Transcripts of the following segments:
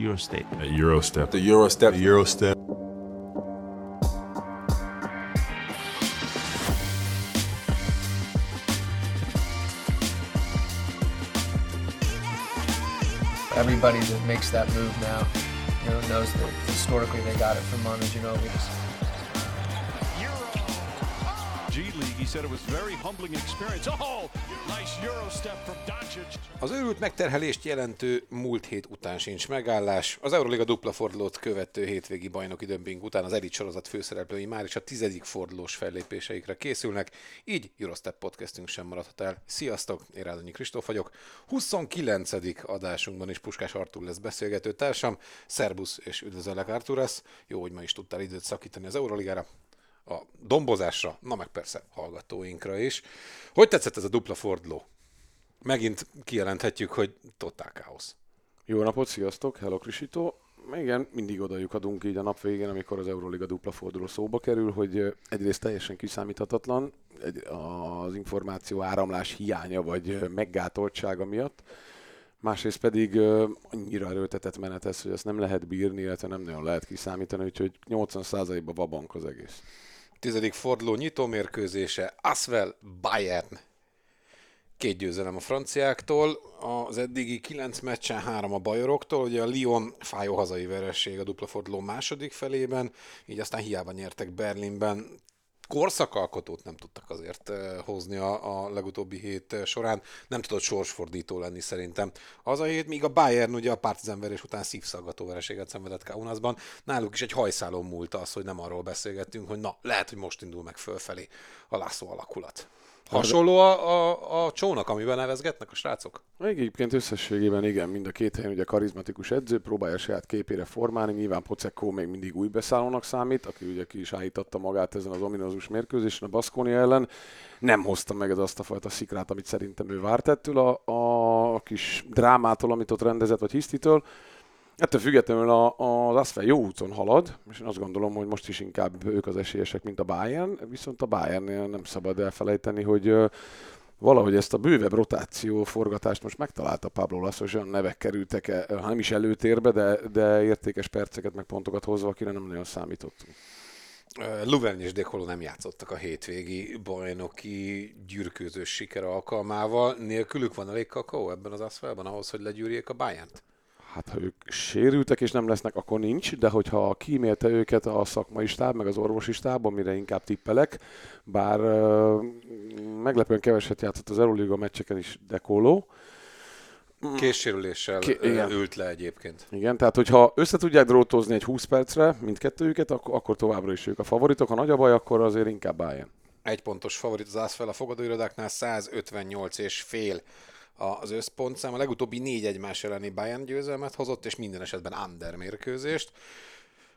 Eurostep. A Eurostep. The Eurostep. The Eurostep. Everybody that makes that move now, you know, knows that historically they got it from Manu Ginobili. G League. He said it was very humbling experience. Oh, Az őrült megterhelést jelentő múlt hét után sincs megállás. Az Euroliga dupla fordulót követő hétvégi bajnoki dömping után az elit sorozat főszereplői már is a tizedik fordulós fellépéseikre készülnek, így Eurostep podcastünk sem maradhat el. Sziasztok, én Rádonyi Kristóf vagyok. 29. adásunkban is Puskás Artur lesz beszélgető társam. Szerbusz és üdvözöllek Arturasz. Jó, hogy ma is tudtál időt szakítani az Euroligára a dombozásra, na meg persze hallgatóinkra is. Hogy tetszett ez a dupla forduló? Megint kijelenthetjük, hogy totál káosz. Jó napot, sziasztok, hello Krisito. Igen, mindig oda adunk így a nap végén, amikor az Euroliga dupla forduló szóba kerül, hogy egyrészt teljesen kiszámíthatatlan az információ áramlás hiánya vagy meggátoltsága miatt, másrészt pedig annyira erőltetett menet ez, hogy ezt nem lehet bírni, illetve nem nagyon lehet kiszámítani, úgyhogy 80%-ban vabank az egész. Tizedik forduló nyitó mérkőzése, Asvel Bayern. Két győzelem a franciáktól, az eddigi kilenc meccsen három a bajoroktól, ugye a Lyon fájó hazai veresség a dupla forduló második felében, így aztán hiába nyertek Berlinben, korszakalkotót nem tudtak azért hozni a, a legutóbbi hét során, nem tudott sorsfordító lenni szerintem. Az a hét, míg a Bayern ugye a Partizan verés után szívszaggató vereséget szenvedett Kaunasban, náluk is egy hajszálon múlt az, hogy nem arról beszélgettünk, hogy na, lehet, hogy most indul meg fölfelé a László alakulat. Hasonló a, a, a csónak, amiben nevezgetnek a srácok? Egyébként összességében igen, mind a két helyen ugye karizmatikus edző, próbálja saját képére formálni, nyilván Pocekko még mindig új beszállónak számít, aki ugye ki is állította magát ezen az ominózus mérkőzésen a Baszkónia ellen. Nem hozta meg ez azt a fajta szikrát, amit szerintem ő várt ettől a, a kis drámától, amit ott rendezett, vagy hisztitől. Ettől függetlenül a, az Asfer jó úton halad, és én azt gondolom, hogy most is inkább ők az esélyesek, mint a Bayern, viszont a Bayernnél nem szabad elfelejteni, hogy valahogy ezt a bővebb rotáció forgatást most megtalálta Pablo Lasso, és olyan nevek kerültek, e- ha nem is előtérbe, de, de értékes perceket meg pontokat hozva, akire nem nagyon számítottunk. Luvern és Dekolo nem játszottak a hétvégi bajnoki gyűrkőzős siker alkalmával. Nélkülük van elég kakaó ebben az aszfalban ahhoz, hogy legyűrjék a Bayern-t? Hát ha ők sérültek és nem lesznek, akkor nincs, de hogyha kímélte őket a szakmai stáb, meg az orvosi stáb, amire inkább tippelek, bár uh, meglepően keveset játszott az Euroliga meccseken is Dekoló, Késsérüléssel Ké- igen. ült le egyébként. Igen, tehát hogyha össze tudják drótozni egy 20 percre mindkettőjüket, akkor, akkor továbbra is ők a favoritok. Ha nagy a baj, akkor azért inkább Bayern. Egy pontos favorit az Aszfel a fogadóirodáknál 158 és fél az összpontszám. A legutóbbi négy egymás elleni Bayern győzelmet hozott, és minden esetben under mérkőzést.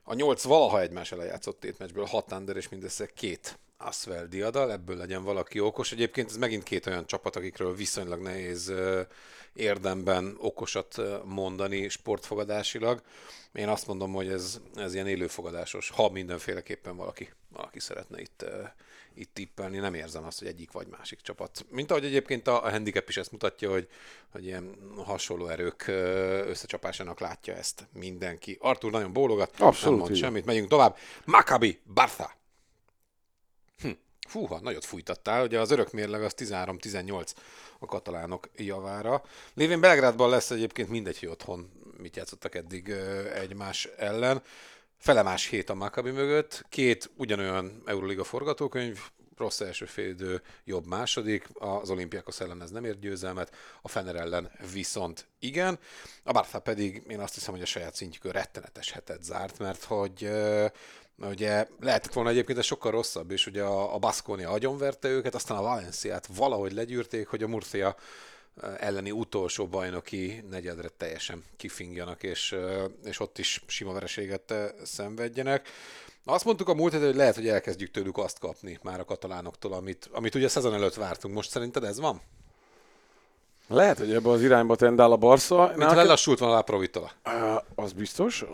A nyolc valaha egymás ellen játszott tétmeccsből hat under, és mindössze két Asvel diadal, ebből legyen valaki okos. Egyébként ez megint két olyan csapat, akikről viszonylag nehéz érdemben okosat mondani sportfogadásilag. Én azt mondom, hogy ez, ez ilyen élőfogadásos, ha mindenféleképpen valaki, valaki szeretne itt, itt tippelni, nem érzem azt, hogy egyik vagy másik csapat. Mint ahogy egyébként a, a handicap is ezt mutatja, hogy, hogy ilyen hasonló erők összecsapásának látja ezt mindenki. Artur nagyon bólogat, Abszolút nem mond így. semmit, megyünk tovább. Maccabi Bartha. Hm. Fúha, nagyot fújtattál, ugye az örök mérleg az 13-18 a katalánok javára. Lévén Belgrádban lesz egyébként mindegy, hogy otthon mit játszottak eddig egymás ellen. Felemás hét a Maccabi mögött, két ugyanolyan Euroliga forgatókönyv, rossz első félidő, jobb második, az olimpiákos ellen ez nem ért győzelmet, a Fener ellen viszont igen. A Bartha pedig én azt hiszem, hogy a saját szintjükön rettenetes hetet zárt, mert hogy Ugye lehetett volna egyébként ez sokkal rosszabb, és ugye a, a Baskonia agyonverte őket, aztán a Valenciát valahogy legyűrték, hogy a Murcia elleni utolsó bajnoki negyedre teljesen kifingjanak, és, és ott is sima vereséget szenvedjenek. Azt mondtuk a múlt héten, hogy lehet, hogy elkezdjük tőlük azt kapni már a katalánoktól, amit, amit ugye a szezon előtt vártunk. Most szerinted ez van? Lehet, hogy ebbe az irányba tendál a Barca. Mint ha lelassult volna a Provitola. Az biztos.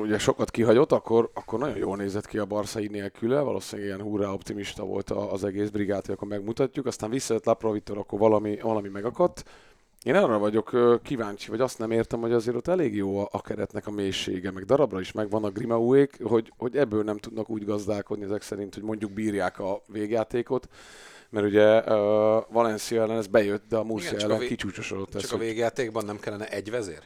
Ugye sokat kihagyott, akkor, akkor nagyon jól nézett ki a Barca így nélküle. Valószínűleg ilyen hurrá optimista volt az egész brigád, hogy akkor megmutatjuk. Aztán visszajött Laprovitól, akkor valami, valami megakadt. Én arra vagyok kíváncsi, vagy azt nem értem, hogy azért ott elég jó a, a keretnek a mélysége, meg darabra is megvan a Grimauék, hogy, hogy ebből nem tudnak úgy gazdálkodni ezek szerint, hogy mondjuk bírják a végjátékot, mert ugye uh, Valencia ellen ez bejött, de a Murcia Igen, csak a ellen vé- kicsúcsosodott ez, Csak a hogy végjátékban nem kellene egy vezér?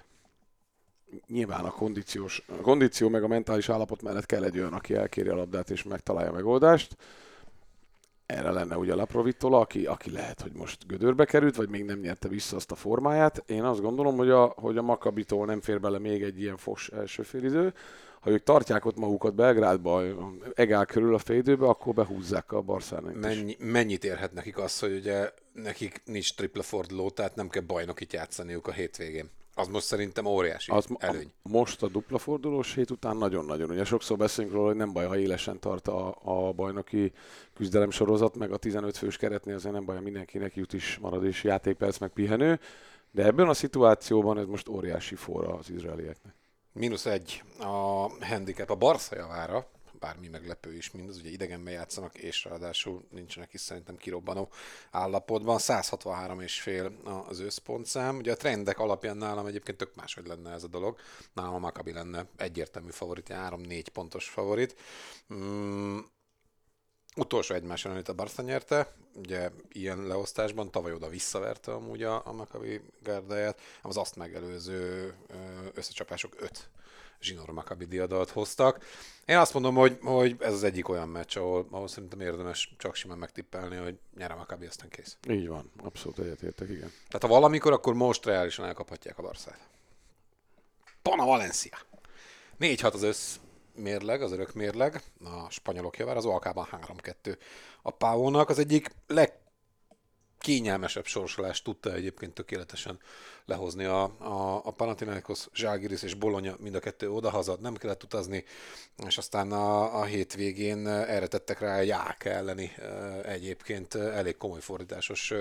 nyilván a, kondíciós, a kondíció meg a mentális állapot mellett kell egy olyan, aki elkéri a labdát és megtalálja a megoldást. Erre lenne ugye Laprovittola, aki, aki lehet, hogy most gödörbe került, vagy még nem nyerte vissza azt a formáját. Én azt gondolom, hogy a, hogy a Makabitól nem fér bele még egy ilyen fos első félidő. Ha ők tartják ott magukat Belgrádba, egál körül a félidőbe, akkor behúzzák a is. Mennyi, mennyit érhet nekik az, hogy ugye nekik nincs tripla forduló, tehát nem kell bajnokit játszaniuk a hétvégén. Az most szerintem óriási Az, előny. A, most a dupla fordulós hét után nagyon-nagyon. Ugye sokszor beszélünk róla, hogy nem baj, ha élesen tart a, a bajnoki küzdelem sorozat, meg a 15 fős keretnél azért nem baj, ha mindenkinek jut is marad és játékperc, meg pihenő. De ebben a szituációban ez most óriási forra az izraelieknek. Mínusz egy a handicap a Barca javára, bármi meglepő is mindaz, ugye idegenben játszanak, és ráadásul nincsenek is szerintem kirobbanó állapotban. 163 és fél az összpontszám. Ugye a trendek alapján nálam egyébként tök máshogy lenne ez a dolog. Nálam a Maccabi lenne egyértelmű favorit, 3-4 pontos favorit. Mm, utolsó egymás ellen itt a Barca nyerte, ugye ilyen leosztásban, tavaly oda visszaverte amúgy a, a Maccabi gárdáját, az azt megelőző összecsapások 5 zsinór Maccabi diadalt hoztak. Én azt mondom, hogy, hogy ez az egyik olyan meccs, ahol, ahol szerintem érdemes csak simán megtippelni, hogy nyer a Maccabi, aztán kész. Így van, abszolút egyetértek, igen. Tehát ha valamikor, akkor most reálisan elkaphatják a Barszát. Pana Valencia. 4-6 az össz mérleg, az örök mérleg, a spanyolok javára, az Alkában 3-2 a Pávónak. Az egyik legkényelmesebb sorsolást tudta egyébként tökéletesen lehozni. A, a, a Panathinaikos, Zságiris és Bologna mind a kettő odahaza, nem kellett utazni, és aztán a, a hétvégén erre tettek rá a Ják elleni egyébként elég komoly fordításos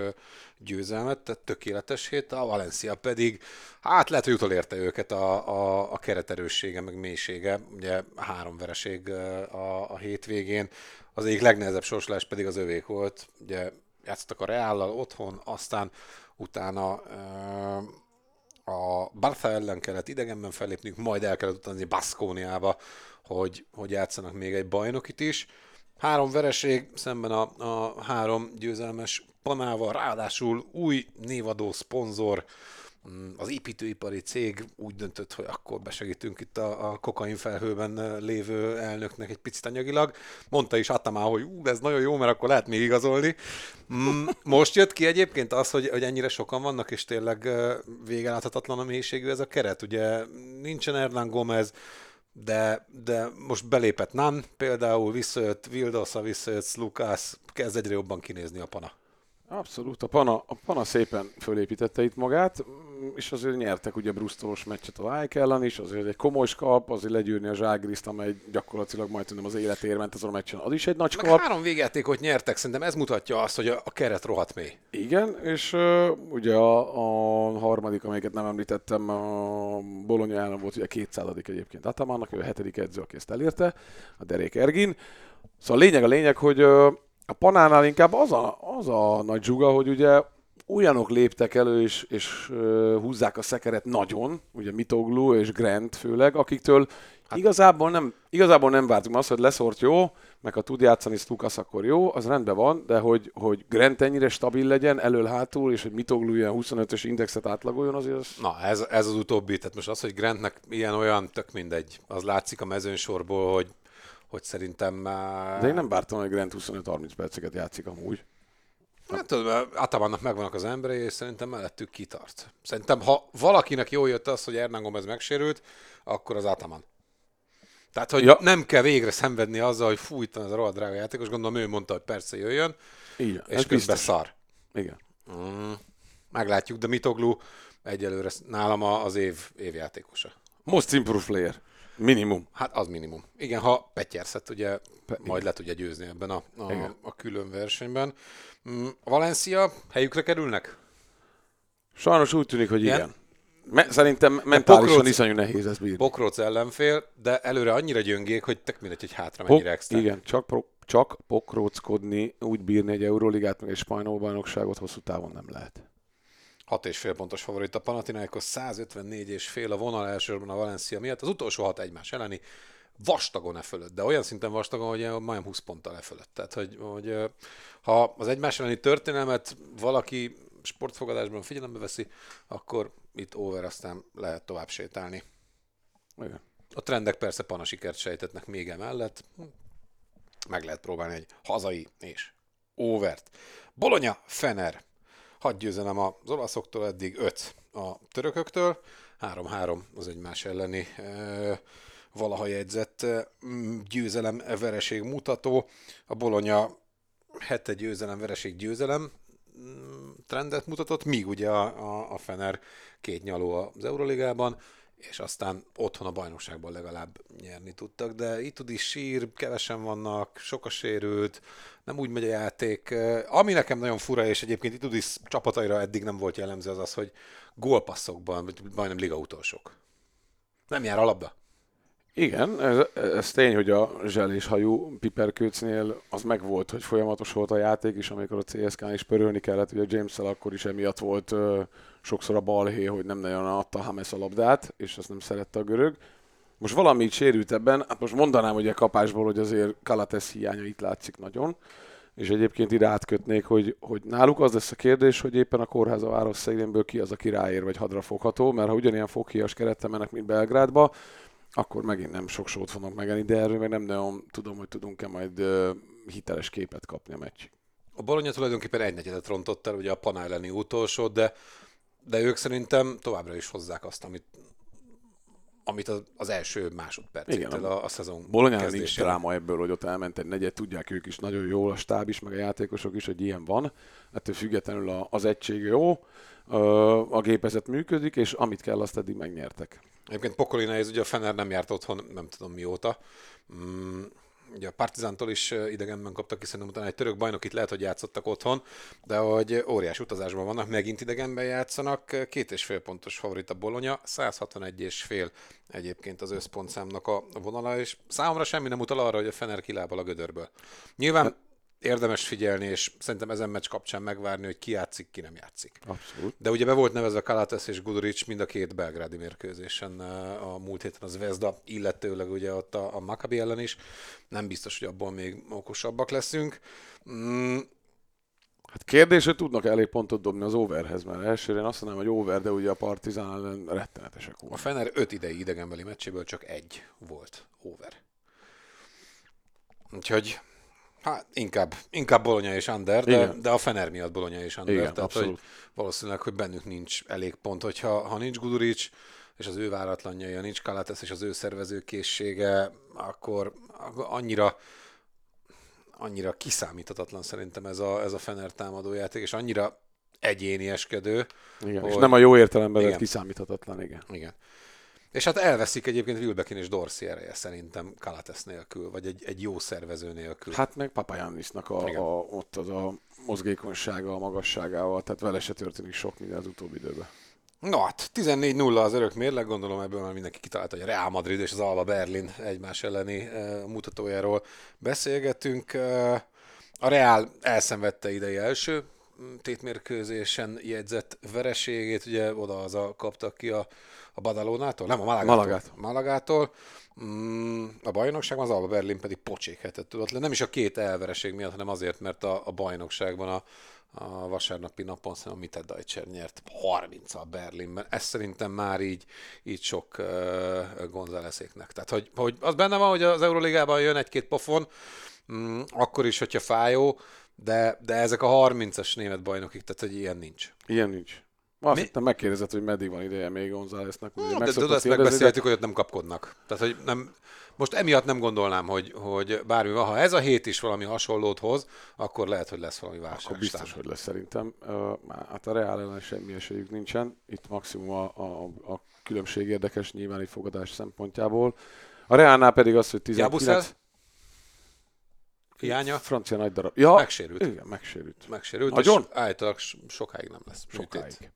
győzelmet, tehát tökéletes hét, a Valencia pedig, hát lehet, hogy utolérte őket a, a, a kereterőssége, meg mélysége, ugye három vereség a, a hétvégén, az egyik legnehezebb sorsolás pedig az övék volt, ugye játszottak a Reállal otthon, aztán utána a Barca ellen kellett idegenben fellépniük, majd el kellett utazni Baszkóniába, hogy, hogy játszanak még egy bajnokit is. Három vereség szemben a, a három győzelmes panával, ráadásul új névadó szponzor, az építőipari cég úgy döntött, hogy akkor besegítünk itt a, a kokain lévő elnöknek egy picit anyagilag. Mondta is Atamá, hogy ú, ez nagyon jó, mert akkor lehet még igazolni. Most jött ki egyébként az, hogy, hogy ennyire sokan vannak, és tényleg végeláthatatlan a mélységű ez a keret. Ugye nincsen Hernán Gomez, de, de most belépett Nan, például visszajött Vildosa, visszajött Slukász, kezd egyre jobban kinézni a pana. Abszolút, a Pana, a Pana szépen fölépítette itt magát, és azért nyertek ugye brusztolos meccset a Lájk ellen is, azért egy komoly skalp, azért legyűrni a Zságriszt, amely gyakorlatilag majdnem az életér ment azon a meccsen, az is egy nagy Meg skalp. három végjátékot nyertek, szerintem ez mutatja azt, hogy a, a keret rohadt mély. Igen, és uh, ugye a, a harmadik, amelyiket nem említettem, a Bologna ellen volt ugye 200 egyébként Atamának, ő a hetedik edző, aki ezt elérte, a Derék Ergin. Szóval a lényeg a lényeg, hogy uh, a Panánál inkább az a, az a nagy zsuga, hogy ugye olyanok léptek elő, és, és húzzák a szekeret nagyon, ugye Mitoglu és Grant főleg, akiktől hát, igazából, nem, igazából nem vártunk azt, hogy leszort jó, meg ha tud játszani Stukas, akkor jó, az rendben van, de hogy, hogy Grant ennyire stabil legyen elől-hátul, és hogy Mitoglu ilyen 25-ös indexet átlagoljon, azért az... Na, ez, ez az utóbbi, tehát most az, hogy Grantnek ilyen olyan, tök mindegy. Az látszik a mezőnsorból, hogy hogy szerintem... De én nem vártam, hogy Grant 25-30 perceket játszik amúgy. Hát tudod, Atamannak megvannak az emberei, és szerintem mellettük kitart. Szerintem, ha valakinek jól jött az, hogy Hernán Gomez megsérült, akkor az Ataman. Tehát, hogy ja. nem kell végre szenvedni azzal, hogy fújtan ez a rohadt drága játékos, gondolom ő mondta, hogy persze jöjjön, Igen, és közben biztos. szar. Igen. Mm, meglátjuk, de Mitoglu egyelőre nálam az év évjátékosa. Most improved player. Minimum. Hát az minimum. Igen, ha Petyerszet ugye Pe- majd le tudja győzni ebben a, a, a külön versenyben. Mm, Valencia helyükre kerülnek? Sajnos úgy tűnik, hogy igen. igen. Me- szerintem mentálisan Pokróc, iszonyú nehéz ez bírni. Pokróc ellenfél, de előre annyira gyöngék, hogy tök mindegy, hogy hátra mennyire extra. Igen, csak, pro- csak pokróckodni, úgy bírni egy Euróligát, meg egy spanyol bajnokságot hosszú távon nem lehet. 6 és fél pontos favorit a Panathinaikos, 154 és fél a vonal elsősorban a Valencia miatt, az utolsó hat egymás elleni, vastagon e fölött, de olyan szinten vastagon, hogy majdnem 20 ponttal e fölött. Tehát, hogy, hogy ha az egymás elleni történelmet valaki sportfogadásban figyelembe veszi, akkor itt over aztán lehet tovább sétálni. Igen. A trendek persze panasikert sejtetnek még emellett. Meg lehet próbálni egy hazai és overt. Bolonya, Fener. Hadd győzelem az olaszoktól eddig 5 a törököktől, 3-3 az egymás elleni valaha jegyzett győzelem vereség mutató. A Bolonya hete győzelem, vereség győzelem trendet mutatott, míg ugye a, a, a Fener két nyaló az Euroligában, és aztán otthon a bajnokságban legalább nyerni tudtak, de itt tud is sír, kevesen vannak, sok a sérült, nem úgy megy a játék. Ami nekem nagyon fura, és egyébként itt is csapataira eddig nem volt jellemző, az az, hogy gólpasszokban majdnem liga utolsók. Nem jár a labda. Igen, ez, ez tény, hogy a zselés hajú Piperkőcnél az megvolt, hogy folyamatos volt a játék is, amikor a CSK-n is pörölni kellett, ugye james akkor is emiatt volt sokszor a balhé, hogy nem nagyon adta Hames a labdát, és azt nem szerette a görög. Most valami így sérült ebben, hát most mondanám ugye kapásból, hogy azért Kalates hiánya itt látszik nagyon, és egyébként ide átkötnék, hogy, hogy náluk az lesz a kérdés, hogy éppen a kórház a város szegényből ki az, aki ráér vagy hadra fogható, mert ha ugyanilyen foghíjas kerettel mennek, mint Belgrádba, akkor megint nem sok sót fognak megenni, de erről meg nem nagyon tudom, hogy tudunk-e majd hiteles képet kapni a meccsig. A Bologna tulajdonképpen egy negyedet rontott el, ugye a Pana elleni utolsó, de, de ők szerintem továbbra is hozzák azt, amit, amit az, az első másodpercétől a, a szezon Bolonyán nincs dráma ebből, hogy ott elment egy negyed, tudják ők is nagyon jól, a stáb is, meg a játékosok is, hogy ilyen van. Ettől függetlenül az egység jó, a gépezet működik, és amit kell, azt eddig megnyertek. Egyébként pokoli nehéz, ugye a Fener nem járt otthon, nem tudom mióta. Mm, ugye a Partizántól is idegenben kaptak, hiszen utána egy török bajnokit lehet, hogy játszottak otthon, de hogy óriás utazásban vannak, megint idegenben játszanak, két és fél pontos favorit a Bolonya, 161 és fél egyébként az összpontszámnak a vonala, és számomra semmi nem utal arra, hogy a Fener kilábal a gödörből. Nyilván érdemes figyelni, és szerintem ezen meccs kapcsán megvárni, hogy ki játszik, ki nem játszik. Abszolút. De ugye be volt nevezve Kalates és Guduric mind a két belgrádi mérkőzésen a múlt héten az Vezda, illetőleg ugye ott a, a Maccabi ellen is. Nem biztos, hogy abból még okosabbak leszünk. Mm, Hát kérdés, hogy tudnak elég pontot dobni az overhez, mert elsőre én azt mondanám, hogy over, de ugye a Partizán ellen rettenetesek voltak. A Fener öt idei idegenbeli meccséből csak egy volt over. Úgyhogy Hát inkább, inkább Bologna és Under, de, de a Fener miatt Bologna és Under. Igen, tehát, hogy valószínűleg, hogy bennük nincs elég pont, hogyha ha nincs Guduric, és az ő váratlanjai, ha nincs Kalates és az ő szervezőkészsége, akkor annyira annyira kiszámíthatatlan szerintem ez a, ez a Fener támadójáték, és annyira egyénieskedő. Igen, hogy... és nem a jó értelemben vett kiszámíthatatlan, igen. Igen. És hát elveszik egyébként Wilbekin és Dorsey ereje szerintem Kalates nélkül, vagy egy, egy jó szervező nélkül. Hát meg Papayannisnak a, a, ott az a mozgékonysága, a magasságával, tehát vele se történik sok minden az utóbbi időben. No hát, 14-0 az örök mérleg, gondolom ebből már mindenki kitalálta, hogy a Real Madrid és az Alba Berlin egymás elleni e, mutatójáról beszélgetünk. E, a Real elszenvedte idei első tétmérkőzésen jegyzett vereségét, ugye oda az a kaptak ki a a Badalónától? Nem, a Malagától. Malagát. Malagától. Mm, a bajnokságban az Alba Berlin pedig pocsékhetett tudott le. Nem is a két elvereség miatt, hanem azért, mert a, a bajnokságban a, a vasárnapi napon szerintem a Mitte Deutscher nyert 30 a Berlinben. Ez szerintem már így, így sok uh, Gonzáleszéknek. Tehát, hogy, hogy az benne van, hogy az Euróligában jön egy-két pofon, mm, akkor is, hogyha fájó, de, de ezek a 30-as német bajnokik, tehát hogy ilyen nincs. Ilyen nincs. Azt hittem megkérdezett, hogy meddig van ideje még Gonzáleznek. No, de tudod, ezt megbeszéltük, hogy ott nem kapkodnak. Tehát, hogy nem, most emiatt nem gondolnám, hogy, hogy bármi van. Ha ez a hét is valami hasonlót hoz, akkor lehet, hogy lesz valami válság. Akkor biztos, hogy lesz szerintem. Hát a Reál ellen semmi esélyük nincsen. Itt maximum a, a, a különbség érdekes nyilván egy fogadás szempontjából. A Reálnál pedig az, hogy 19... Hiánya? Francia nagy darab. Ja, megsérült. Igen, megsérült. Megsérült, Nagyon? és állítólag sokáig nem lesz. Sokáig. Műtét.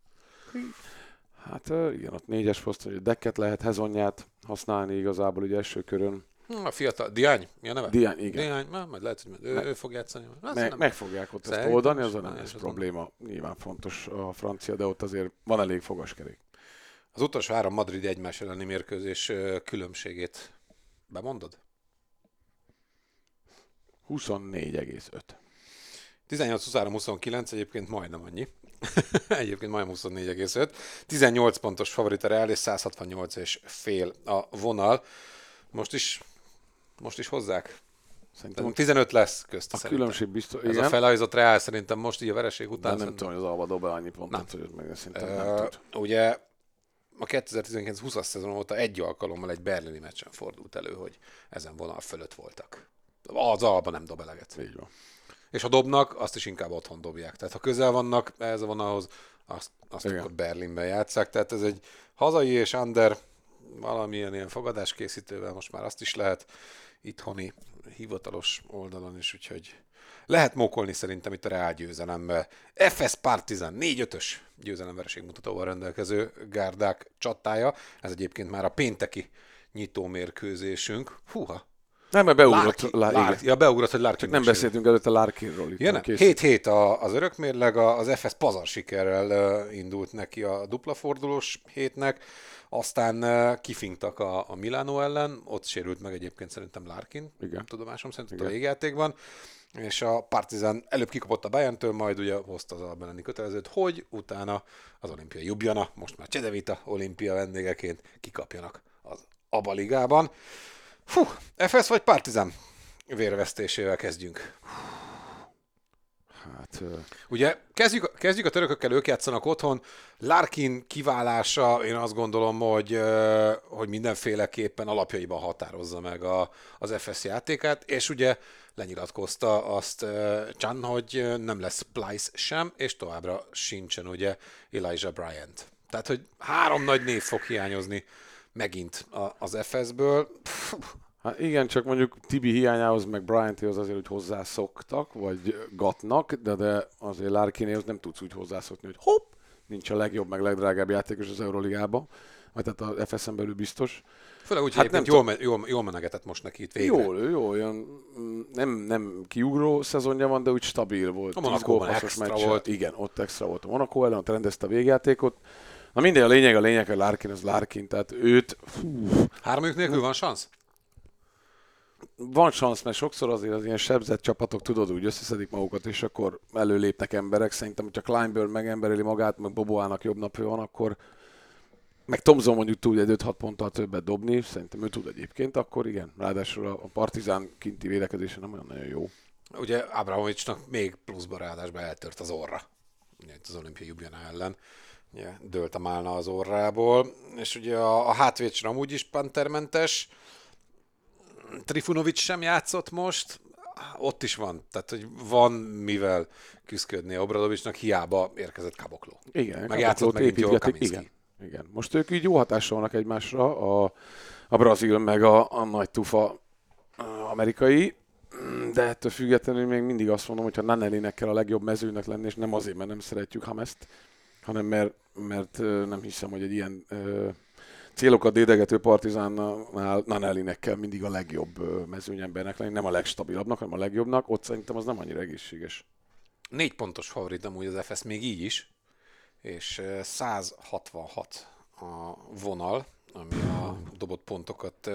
Hát igen, ott négyes poszton, hogy dekket lehet, hezonját használni igazából ugye első körön. Hm, A fiatal, Diány, mi a neve? Diány, igen. Diány, na, majd lehet, hogy ő, ő fog játszani. Azt Meg, nem- meg fogják ott ezt oldani, azon nem azon- probléma. Nyilván fontos a francia, de ott azért van elég fogaskerék. Az utolsó három madridi egymás elleni mérkőzés különbségét bemondod? 24,5. 18-23-29 egyébként majdnem annyi. egyébként majdnem 24,5. 18 pontos favorit a Real és 168 és fél a vonal. Most is, most is hozzák. Szerintem 15 lesz közt. a szerintem. különbség biztos, Ez igen, a felajzott Real szerintem most így a vereség de után. nem szerintem- tudom, hogy az Alba dob annyi pontot, Nem. hogy meg szerintem Ö, nem tud. ugye a 2019-20-as szezon óta egy alkalommal egy berlini meccsen fordult elő, hogy ezen vonal fölött voltak. Az alba nem dob eleget. Így van. És ha dobnak, azt is inkább otthon dobják. Tehát ha közel vannak ehhez a vonalhoz, azt, azt Igen. akkor Berlinben játszák. Tehát ez egy hazai és under valamilyen ilyen fogadáskészítővel most már azt is lehet itthoni hivatalos oldalon is, úgyhogy lehet mókolni szerintem itt a Reál győzelemmel. FS Partizan 4-5-ös győzelemvereség mutatóval rendelkező gárdák csatája. Ez egyébként már a pénteki nyitómérkőzésünk. Húha! Nem, mert beugrott. Larkin, Lá, igen. ja, beugrott, hogy Csak nem beszéltünk előtte Larkinról. Itt Igen, a készít- 7-7 a, az örökmérleg, a- az FS pazar sikerrel indult neki a dupla fordulós hétnek, aztán kifingtak a, a Milano ellen, ott sérült meg egyébként szerintem Larkin, Igen. tudomásom szerint ott a Igen. végjátékban, és a Partizan előbb kikapott a Bayerntől, majd ugye hozta az albeleni kötelezőt, hogy utána az olimpiai Jubjana, most már Csedevita olimpia vendégeként kikapjanak az ABA ligában. Fú, FS vagy Partizan? Vérvesztésével kezdjünk. Hát, Ugye kezdjük, kezdjük a törökökkel, ők játszanak otthon. Larkin kiválása, én azt gondolom, hogy, hogy mindenféleképpen alapjaiban határozza meg a, az FS játékát, és ugye lenyilatkozta azt Chan, hogy nem lesz Plyce sem, és továbbra sincsen ugye Elijah Bryant. Tehát, hogy három nagy név fog hiányozni megint az FS-ből. Pff, Hát igen, csak mondjuk Tibi hiányához, meg Bryanthoz azért, hogy hozzászoktak, vagy gatnak, de, de azért Larkinéhoz nem tudsz úgy hozzászokni, hogy hopp, nincs a legjobb, meg legdrágább játékos az Euróligában, vagy tehát a FSZ-en belül biztos. főleg úgy, Hát hát nem jól, me- jól, jól menegetett most neki itt végre. Jól, jó, olyan mm, nem, nem kiugró szezonja van, de úgy stabil volt. A gólpasszos extra meccse. volt. Igen, ott extra volt a Monaco ellen, ott rendezte a végjátékot. Na minden, a lényeg, a lényeg, hogy Larkin az Larkin, tehát őt, fú, Háromjuk nélkül van szansz? Van szansz, mert sokszor azért az ilyen sebzett csapatok, tudod, úgy összeszedik magukat, és akkor előlépnek emberek. Szerintem, hogyha Kleinberg megembereli magát, meg Boboának jobb napja van, akkor meg Tomzon mondjuk tud egy 5-6 ponttal többet dobni, szerintem ő tud egyébként, akkor igen. Ráadásul a Partizán kinti védekezése nem olyan nagyon jó. Ugye Abramovicsnak még pluszba ráadásban eltört az orra. Ugye itt az olimpia Ljubljana ellen. Ugye dőlt a málna az orrából. És ugye a, a hátvéd amúgy is pantermentes. Trifunovics sem játszott most. Ott is van. Tehát, hogy van mivel küzdködni Obradovicsnak, hiába érkezett Kabokló. Igen, Meg Kaboklót játszott megint jól. Igen, igen. Most ők így jó hatással vannak egymásra, a, a brazil meg a, a nagy tufa amerikai, de ettől függetlenül még mindig azt mondom, hogy ha Nanelinek kell a legjobb mezőnek lenni, és nem azért, mert nem szeretjük Hamest, hanem mert, mert nem hiszem, hogy egy ilyen célokat dédegető partizánnál Nanelinek kell mindig a legjobb mezőnyembernek lenni, nem a legstabilabbnak, hanem a legjobbnak, ott szerintem az nem annyira egészséges. Négy pontos favorit amúgy az FS még így is, és eh, 166 a vonal, ami a dobott pontokat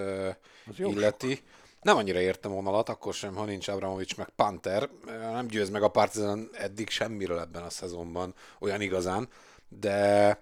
Az illeti. Nem annyira értem vonalat, akkor sem, ha nincs Abramovics meg Panther. Nem győz meg a Partizan eddig semmiről ebben a szezonban, olyan igazán, de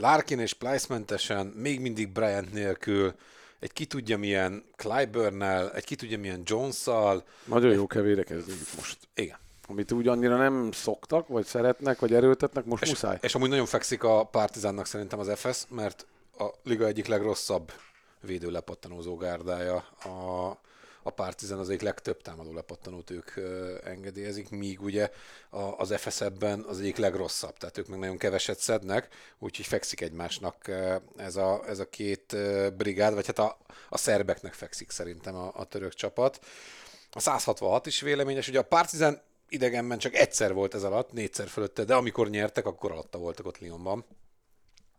Larkin és Plyce mentesen, még mindig Bryant nélkül, egy ki tudja milyen Clyburnel, egy ki tudja milyen Jones-szal, Nagyon jó kell védekezni most. igen. amit úgy annyira nem szoktak, vagy szeretnek, vagy erőltetnek, most És, muszáj. és amúgy nagyon fekszik a Partizánnak szerintem az FS, mert a liga egyik legrosszabb védő lepattanózó gárdája a, a Partizan az egyik legtöbb támadó lepattanót ők engedélyezik, míg ugye az FS ebben az egyik legrosszabb, tehát ők meg nagyon keveset szednek, úgyhogy fekszik egymásnak ez a, ez a két brigád, vagy hát a, a szerbeknek fekszik szerintem a, a török csapat. A 166 is véleményes, ugye a Partizan idegenben csak egyszer volt ez alatt, négyszer fölötte, de amikor nyertek, akkor alatta voltak ott Lyonban.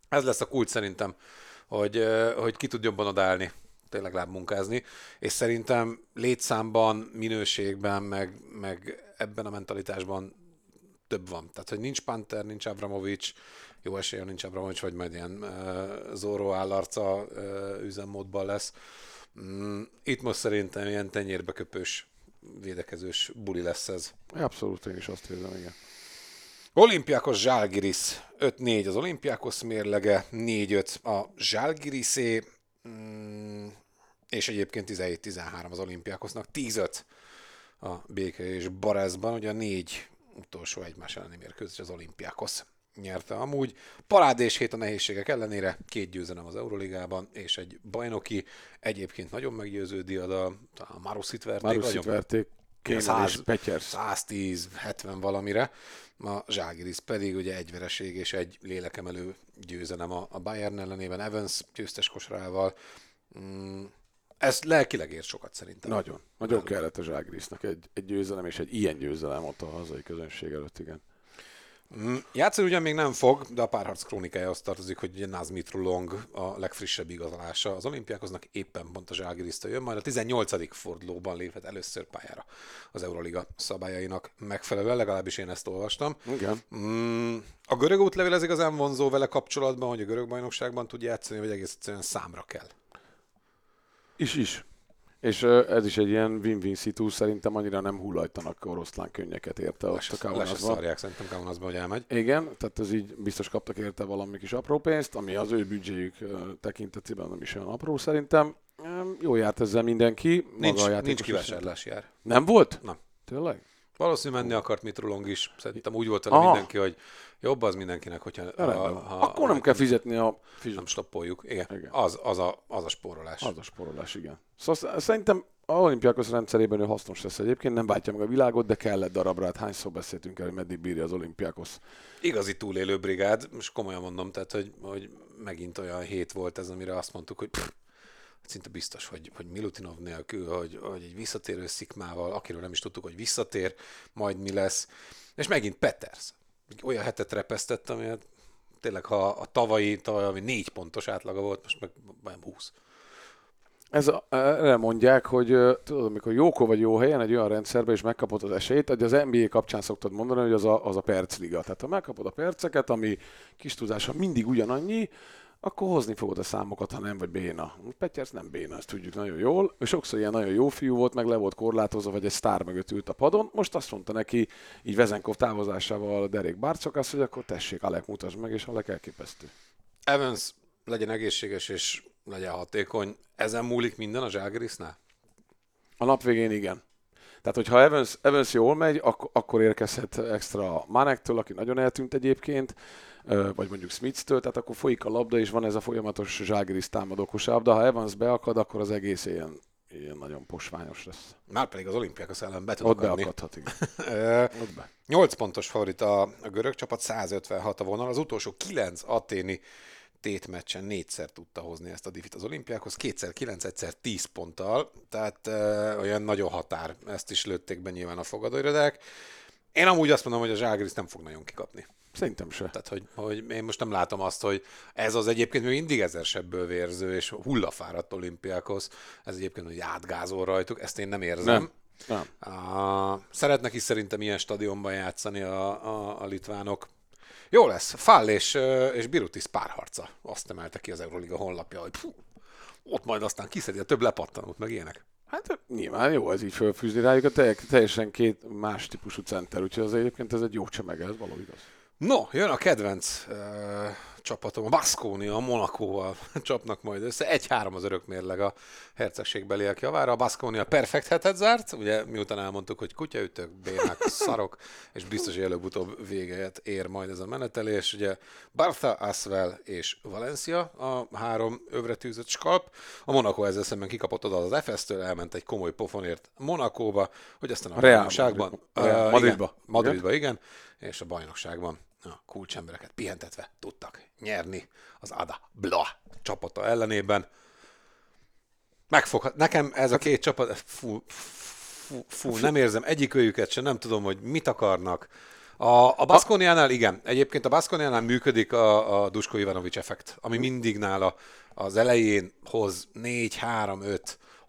Ez lesz a kult szerintem, hogy, hogy ki tud jobban odállni tényleg lábmunkázni, és szerintem létszámban, minőségben, meg, meg ebben a mentalitásban több van. Tehát, hogy nincs Panther, nincs Abramovics, jó esélye nincs Abramovics, vagy majd ilyen uh, Zorro állarca uh, üzemmódban lesz. Mm, itt most szerintem ilyen tenyérbeköpős, védekezős buli lesz ez. Abszolút, én is azt érzem, igen. Olimpiákos Zsálgiris 5-4 az Olimpiákos mérlege, 4-5 a Zsálgirisé, mm, és egyébként 17-13 az Olimpiákosznak, 10-5 a Béke és Barezban, ugye a négy utolsó egymás elleni mérkőzés az Olimpiákosz nyerte amúgy. Parádés hét a nehézségek ellenére, két győzelem az Euroligában, és egy bajnoki, egyébként nagyon meggyőző diadal, a Marusit verték. Nagyon- verték, Kéne és Petyers. 110-70 valamire. A Zságiris pedig ugye egy vereség és egy lélekemelő győzelem a a Bayern ellenében, Evans győztes kosrával. Mm, ez lelkileg ér sokat szerintem. Nagyon. Nagyon kellett a Zságrisznak egy, egy győzelem, és egy ilyen győzelem ott a hazai közönség előtt, igen. Mm, Játszani ugyan még nem fog, de a párharc krónikájához tartozik, hogy ugye Naz Mitrulong a legfrissebb igazolása. Az olimpiákoznak éppen pont a Zságirisztől jön, majd a 18. fordulóban léphet először pályára az Euroliga szabályainak megfelelően, legalábbis én ezt olvastam. Igen. Mm, a görög útlevél az igazán vonzó vele kapcsolatban, hogy a görög bajnokságban tud játszani, vagy egész egyszerűen számra kell. Is is. És ez is egy ilyen win-win szitu, szerintem annyira nem hullajtanak oroszlán könnyeket érte ott a Le Kaunasban. szarják szerintem Kaunasban, hogy elmegy. Igen, tehát ez így biztos kaptak érte valami kis apró pénzt, ami az ő büdzséjük tekintetében nem is olyan apró szerintem. Jó járt ezzel mindenki. maga Nincs, a játékos nincs kivásárlás jár. Nem volt? Nem. Tényleg? Valószínűleg menni akart Mitrulong is. Szerintem úgy volt vele Aha. mindenki, hogy jobb az mindenkinek, hogyha rendben. ha, Akkor nem kell fizetni a fizet. nem stoppoljuk. Igen, Igen. Az, az, a, az a spórolás. Az a sporolás, igen. Szóval sz- szerintem a olimpiákos rendszerében ő hasznos lesz egyébként, nem váltja meg a világot, de kellett darabra, hát hányszor beszéltünk el, hogy meddig bírja az olimpiákos. Igazi túlélő brigád, most komolyan mondom, tehát hogy, hogy megint olyan hét volt ez, amire azt mondtuk, hogy pff, szinte biztos, hogy, hogy Milutinov nélkül, hogy, hogy egy visszatérő szikmával, akiről nem is tudtuk, hogy visszatér, majd mi lesz. És megint Peters. Olyan hetet repesztett, ami hát tényleg, ha a tavalyi, tavaly, ami négy pontos átlaga volt, most meg olyan 20. Ez a, erre mondják, hogy tudod, amikor jókor vagy jó helyen egy olyan rendszerben, és megkapod az esélyt, hogy az NBA kapcsán szoktad mondani, hogy az a, az a percliga. Tehát ha megkapod a perceket, ami kis tudása mindig ugyanannyi, akkor hozni fogod a számokat, ha nem vagy béna. Petyers nem béna, ezt tudjuk nagyon jól. Ő sokszor ilyen nagyon jó fiú volt, meg le volt korlátozva, vagy egy sztár mögött ült a padon. Most azt mondta neki, így Vezenkov távozásával Derek Barcokas, hogy akkor tessék, Alek mutasd meg, és Alek elképesztő. Evans legyen egészséges és legyen hatékony. Ezen múlik minden a Zságerisznál? A nap végén igen. Tehát, hogyha Evans, Evans jól megy, ak- akkor érkezhet extra Manektől, aki nagyon eltűnt egyébként, vagy mondjuk Smith-től, tehát akkor folyik a labda, és van ez a folyamatos zságeris támadó kosárlabda. Ha Evans beakad, akkor az egész ilyen, ilyen nagyon posványos lesz. Már pedig az olimpiákos ellen be Ott tudok adni. beakadhat, igen. Ott be. 8 pontos favorit a, a görög csapat, 156 a vonal. Az utolsó 9 aténi tétmeccsen négyszer tudta hozni ezt a diffit az olimpiákhoz, kétszer 9, egyszer 10 ponttal, tehát ö, olyan nagyon határ, ezt is lőtték be nyilván a fogadóirodák. Én amúgy azt mondom, hogy a Zságris nem fog nagyon kikapni. Szerintem se. Tehát, hogy, hogy én most nem látom azt, hogy ez az egyébként még mindig ezersebből vérző és hullafáradt olimpiákhoz, ez egyébként, hogy átgázol rajtuk, ezt én nem érzem. Nem. Nem. A, szeretnek is szerintem ilyen stadionban játszani a, a, a litvánok. Jó lesz. Fall és, és Birutis párharca. Azt emelte ki az Euroliga honlapja, hogy pfú, ott majd aztán kiszedi a több lepattanót, meg ilyenek. Hát nyilván jó ez így fölfűzni rájuk, a te- teljesen két más típusú center, úgyhogy az egyébként ez egy jó csemege, ez való igaz. No, jön a kedvenc uh, csapatom, a Baskonia, a Monakóval csapnak majd össze. 1-3 az örök mérleg a hercegségbeliek javára. A Baskonia perfekt hetet zárt, ugye miután elmondtuk, hogy kutyaütök, bénák, szarok, és biztos, hogy előbb-utóbb véget ér majd ez a menetelés. Ugye Bartha, Asvel és Valencia a három övre tűzött skalp. A Monaco ezzel szemben kikapott oda az FS-től, elment egy komoly pofonért Monakóba, hogy aztán a, bajnokságban... Real Madridba. Igen, Madridba, igen, és a bajnokságban a kulcsembereket pihentetve tudtak nyerni az Ada Bla csapata ellenében. Megfoghat. Nekem ez a két csapat, fú, fú, fú nem érzem egyik őjüket sem, nem tudom, hogy mit akarnak. A, a Baskoniánál igen. Egyébként a Baskoniánál működik a, a Dusko Ivanovics effekt, ami mindig nála az elején hoz 4,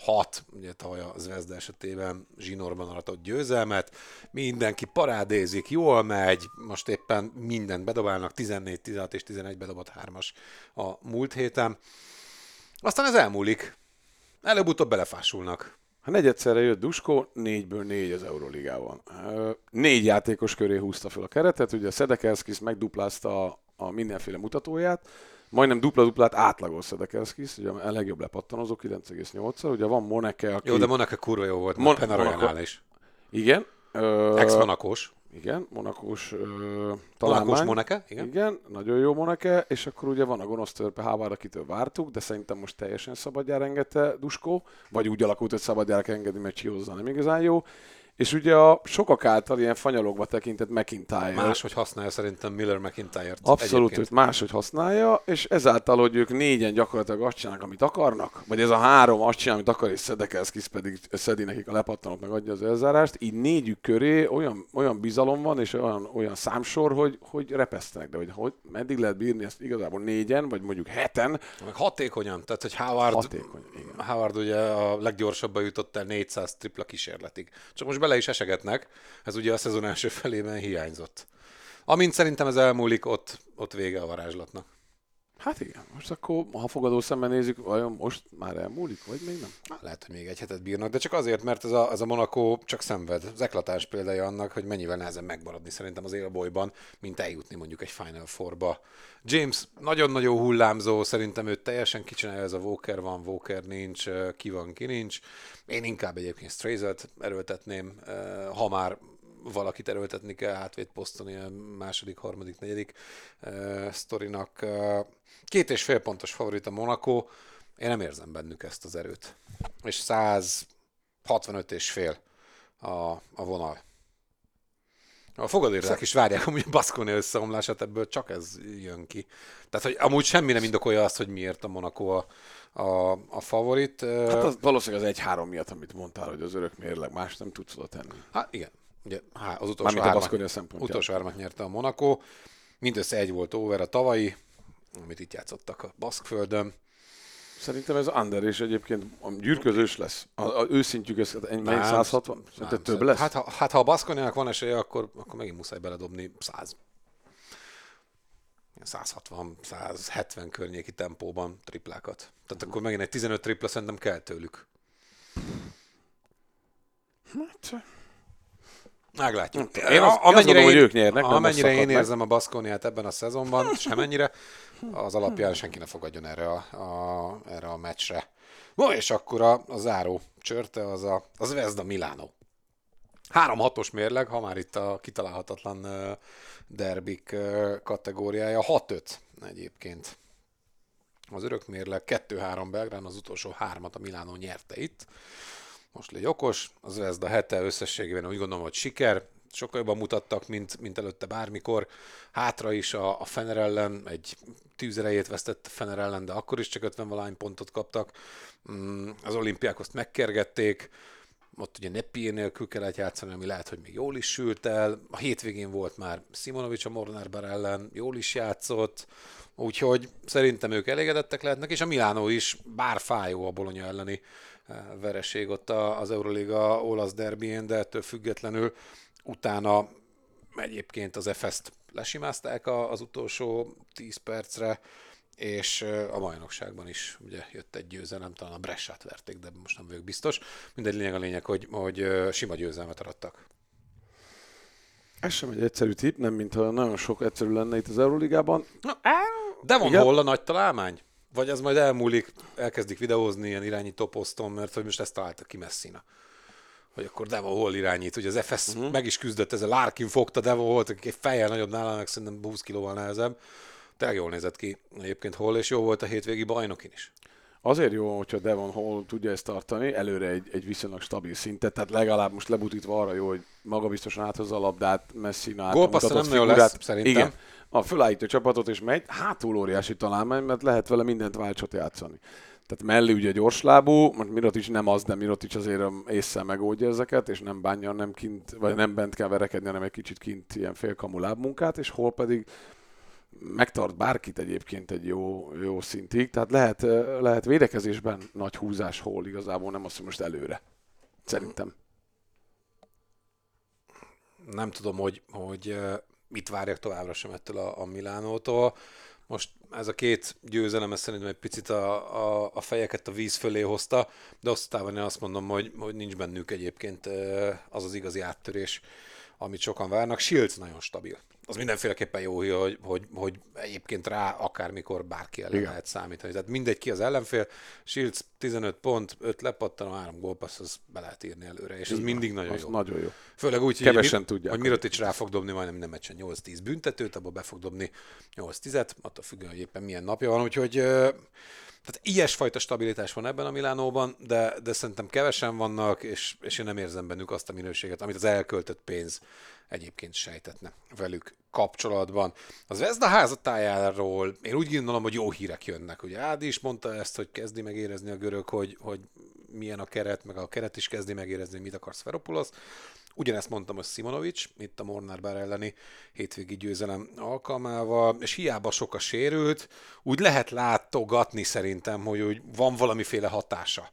3, 5, 6, ugye tavaly a Zvezda esetében zsinórban aratott győzelmet, mindenki parádézik, jól megy, most éppen mindent bedobálnak, 14, 16 és 11 bedobott hármas a múlt héten. Aztán ez elmúlik. Előbb-utóbb belefásulnak. Ha negyedszerre jött Dusko, négyből négy az Euroligában. Négy játékos köré húzta fel a keretet, ugye a Szedekelszkis megduplázta a mindenféle mutatóját, majdnem dupla-duplát átlagol Szedekelszkis, ugye a legjobb lepattanozó 9,8-szal, ugye van Moneke, aki... Jó, de Monaco kurva jó volt, Mon- Mon- Penarojánál Monaco- is. Igen. Ö, Ex-monakós. Igen, monakós ö, Monakós találmány. Moneke, igen. Igen, nagyon jó Moneke, és akkor ugye van a gonosz törpe Hávár, akitől vártuk, de szerintem most teljesen szabadjára engedte Duskó, vagy úgy alakult, hogy szabadjára engedi, mert Csihozzá nem igazán jó. És ugye a sokak által ilyen fanyalogva tekintett McIntyre. Máshogy használja szerintem Miller McIntyre-t. Abszolút, egyébként. őt máshogy használja, és ezáltal, hogy ők négyen gyakorlatilag azt csinálnak, amit akarnak, vagy ez a három azt csinál, amit akar, és Szedekelszkis pedig szedi nekik a lepattanót, meg adja az elzárást, így négyük köré olyan, olyan bizalom van, és olyan, olyan számsor, hogy, hogy repesztenek, de hogy, hogy meddig lehet bírni ezt igazából négyen, vagy mondjuk heten, Meg hatékonyan, tehát hogy Howard, Hatékony, igen. Howard ugye a leggyorsabban jutott el 400 tripla kísérletig. Csak most bele is esegetnek, ez ugye a szezon első felében hiányzott. Amint szerintem ez elmúlik, ott, ott vége a varázslatnak. Hát igen, most akkor, ha fogadó szemben nézzük, vajon most már elmúlik, vagy még nem? Hát Lehet, hogy még egy hetet bírnak, de csak azért, mert ez a, ez a Monaco csak szenved. Az eklatás példája annak, hogy mennyivel nehezebb megmaradni szerintem az élbolyban, mint eljutni mondjuk egy Final Fourba. James nagyon-nagyon hullámzó, szerintem őt teljesen kicsinálja, ez a Walker van, Walker nincs, ki van, ki nincs. Én inkább egyébként Strazert erőltetném, eh, ha már valakit erőltetni kell hátvét posztoni a második, harmadik, negyedik uh, sztorinak. Uh, két és fél pontos favorit a Monaco, én nem érzem bennük ezt az erőt. És 165 és fél a, a vonal. A fogadérzek is várják amúgy a Baskonia összeomlását, ebből csak ez jön ki. Tehát, hogy amúgy semmi nem indokolja azt, hogy miért a Monaco a, a, a favorit. Hát az valószínűleg az 1-3 miatt, amit mondtál, hogy az örök mérleg, más nem tudsz oda tenni. Hát igen. Ugye, há, az utolsó a hármat, szempontjából. utolsó hármat nyerte a Monaco. Mindössze egy volt over a tavalyi, amit itt játszottak a Baszkföldön. Szerintem ez under, és egyébként a gyűrközős lesz. A, a őszintjük, ez Nem, 160? Szerinted nem, több lesz? Hát ha, hát ha a Baszkoniának van esélye, akkor, akkor megint muszáj beledobni 100. 160-170 környéki tempóban triplákat. Tehát akkor megint egy 15 tripla szerintem kell tőlük. Hát, Meglátjuk. Én azt- én azt gondolom, hogy ők nyernek, amennyire én meg. érzem a Baszkoniát ebben a szezonban, semennyire, az alapján senki ne fogadjon erre a, a, erre a meccsre. No, és akkor a, a záró csörte az a, az Vezda Milano. 3-6-os mérleg, ha már itt a kitalálhatatlan derbik kategóriája. 6-5 egyébként. Az örök mérleg 2-3 Belgrán, az utolsó hármat a Milánó nyerte itt. Most légy okos, az Vezda hete összességében úgy gondolom, hogy siker, sokkal jobban mutattak, mint, mint előtte bármikor. Hátra is a, a Fener ellen, egy tűzerejét vesztett a Fener ellen, de akkor is csak 50 valány pontot kaptak. Mm, Az olimpiákoszt megkergették, ott ugye Nepi nélkül kellett játszani, ami lehet, hogy még jól is sült el. A hétvégén volt már Simonovic a Mornárbar ellen, jól is játszott, úgyhogy szerintem ők elégedettek lehetnek, és a Milánó is, bár fájó a Bologna elleni vereség ott a- az Euroliga olasz derbien, de ettől függetlenül utána egyébként az FS-t lesimázták a- az utolsó 10 percre, és ö, a bajnokságban is ugye jött egy győzelem, talán a Bressát verték, de most nem vagyok biztos. Mindegy lényeg a lényeg, hogy, hogy ö, sima győzelmet arattak. ez sem egy egyszerű tipp, nem mintha nagyon sok egyszerű lenne itt az Euroligában. De van Igen? hol a nagy találmány? Vagy ez majd elmúlik, elkezdik videózni ilyen irányító poszton, mert hogy most ezt találta ki Messina. Hogy akkor Devon Hall irányít. Ugye az FS uh-huh. meg is küzdött ezzel. Larkin fogta Devon Hall, aki egy fejjel nagyobb nála, meg szerintem 20 kilóval nehezebb. Tényleg jól nézett ki egyébként Hall, és jó volt a hétvégi bajnokin is. Azért jó, hogyha Devon Hall tudja ezt tartani, előre egy, egy viszonylag stabil szintet, tehát legalább most lebutítva arra jó, hogy magabiztosan áthozza a labdát, Messina által Gólpasszra mutatott nem figurát. lesz, szerintem. Igen, a fölállítja csapatot és megy, hátul óriási találmány, mert lehet vele mindent váltsot játszani. Tehát mellé ugye gyorslábú, most Mirotic nem az, de Mirotic azért észre megoldja ezeket, és nem bánja, nem kint, vagy nem bent kell verekedni, hanem egy kicsit kint ilyen félkamu lábmunkát, és hol pedig megtart bárkit egyébként egy jó, jó szintig, tehát lehet, lehet védekezésben nagy húzás hol igazából, nem azt, hogy most előre. Szerintem. Nem tudom, hogy, hogy mit várjak továbbra sem ettől a, a Milánótól. Most ez a két győzelem, ez szerintem egy picit a, a, a fejeket a víz fölé hozta, de aztán én azt mondom, hogy, hogy nincs bennük egyébként az az igazi áttörés, amit sokan várnak. Shields nagyon stabil az mindenféleképpen jó, hogy, hogy, hogy egyébként rá akármikor bárki ellen Igen. lehet számítani. Tehát mindegy ki az ellenfél, Shields 15 pont, 5 lepattan, 3 gólpassz, az be lehet írni előre, és ez Igen. mindig nagyon jó. nagyon jó. Főleg úgy, Kevesen hogy, tudják, hogy Mirotic rá fog dobni majdnem minden meccsen 8-10 büntetőt, abba be fog dobni 8-10-et, attól függően, hogy éppen milyen napja van, úgyhogy tehát ilyesfajta stabilitás van ebben a Milánóban, de, de szerintem kevesen vannak, és, és én nem érzem bennük azt a minőséget, amit az elköltött pénz egyébként sejtetne velük kapcsolatban. Az Vezda házatájáról én úgy gondolom, hogy jó hírek jönnek. Ugye Ádi is mondta ezt, hogy kezdi megérezni a görög, hogy, hogy milyen a keret, meg a keret is kezdi megérezni, mit akar Sferopulos. Ugyanezt mondtam a Simonovic, itt a Mornár Bár elleni hétvégi győzelem alkalmával, és hiába sok a sérült, úgy lehet látogatni szerintem, hogy úgy van valamiféle hatása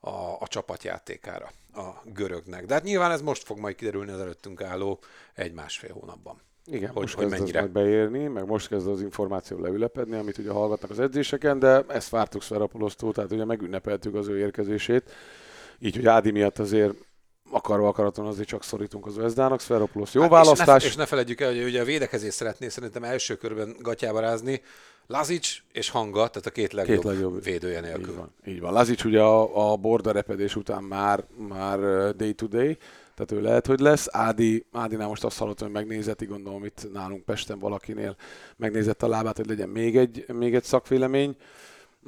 a, a csapatjátékára a görögnek. De hát nyilván ez most fog majd kiderülni az előttünk álló egy-másfél hónapban. Igen, hogy, most hogy kezd mennyire. majd beérni, meg most kezd az információ leülepedni, amit ugye hallgatnak az edzéseken, de ezt vártuk Szverapolosztól, tehát ugye megünnepeltük az ő érkezését. Így, hogy Ádi miatt azért akarva akaraton azért csak szorítunk az Vezdának, Szveropoulos jó hát választás. És ne, és ne felejtjük el, hogy ugye a védekezés szeretné szerintem első körben gatyába rázni, Lazic és Hanga, tehát a két legjobb, két legjobb védője nélkül. Így van. Így van. Lazic ugye a, a borda repedés után már, már day to day, tehát ő lehet, hogy lesz. Ádi, Ádinál most azt hallottam, hogy megnézeti, gondolom itt nálunk Pesten valakinél megnézett a lábát, hogy legyen még egy, még egy szakvélemény.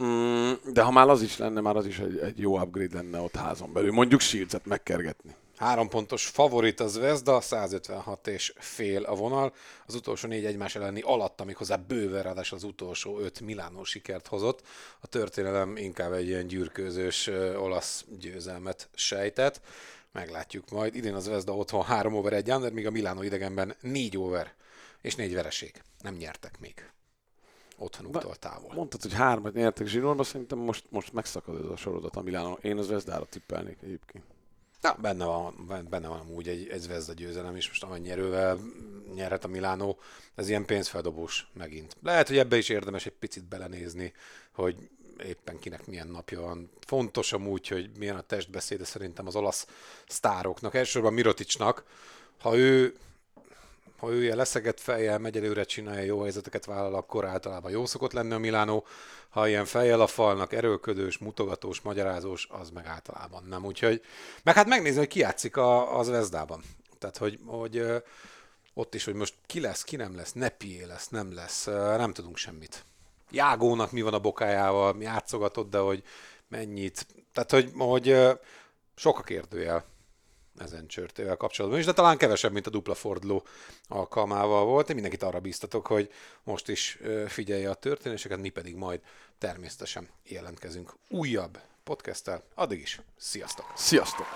Mm, de ha már az is lenne, már az is egy, egy jó upgrade lenne ott házon belül. Mondjuk Shields-et megkergetni. Három pontos favorit az Vezda, 156 és fél a vonal. Az utolsó négy egymás elleni alatt, amik hozzá bőven ráadásul az utolsó öt Milánó sikert hozott. A történelem inkább egy ilyen gyűrkőzős olasz győzelmet sejtett. Meglátjuk majd. Idén az Vezda otthon 3 over 1 under, míg a Milánó idegenben 4 over és 4 vereség. Nem nyertek még otthonuktól távol. Mondtad, hogy hármat nyertek zsinórba, szerintem most, most megszakad ez a sorozat a Milánó. Én az Vezdára tippelnék egyébként. Na, benne van, benne van amúgy egy, egy Zvezda győzelem is, most amennyi erővel nyerhet a Milánó, ez ilyen pénzfeldobós megint. Lehet, hogy ebbe is érdemes egy picit belenézni, hogy éppen kinek milyen napja van. Fontos amúgy, hogy milyen a testbeszéde szerintem az olasz sztároknak, elsősorban Miroticsnak. Ha ő ha ő ilyen leszegett fejjel megy előre, csinálja jó helyzeteket vállal, akkor általában jó szokott lenni a Milánó. Ha ilyen fejjel a falnak, erőködős, mutogatós, magyarázós, az meg általában nem. Úgyhogy, meg hát megnézni, hogy ki játszik a, az Vezdában. Tehát, hogy, hogy ott is, hogy most ki lesz, ki nem lesz, Nepié lesz, nem lesz, nem tudunk semmit. Jágónak mi van a bokájával, játszogatott, de hogy mennyit. Tehát, hogy, hogy sok a kérdőjel ezen csörtével kapcsolatban is, de talán kevesebb, mint a dupla forduló alkalmával volt. Én mindenkit arra bíztatok, hogy most is figyelje a történéseket, mi pedig majd természetesen jelentkezünk újabb podcasttel. Addig is, sziasztok! Sziasztok!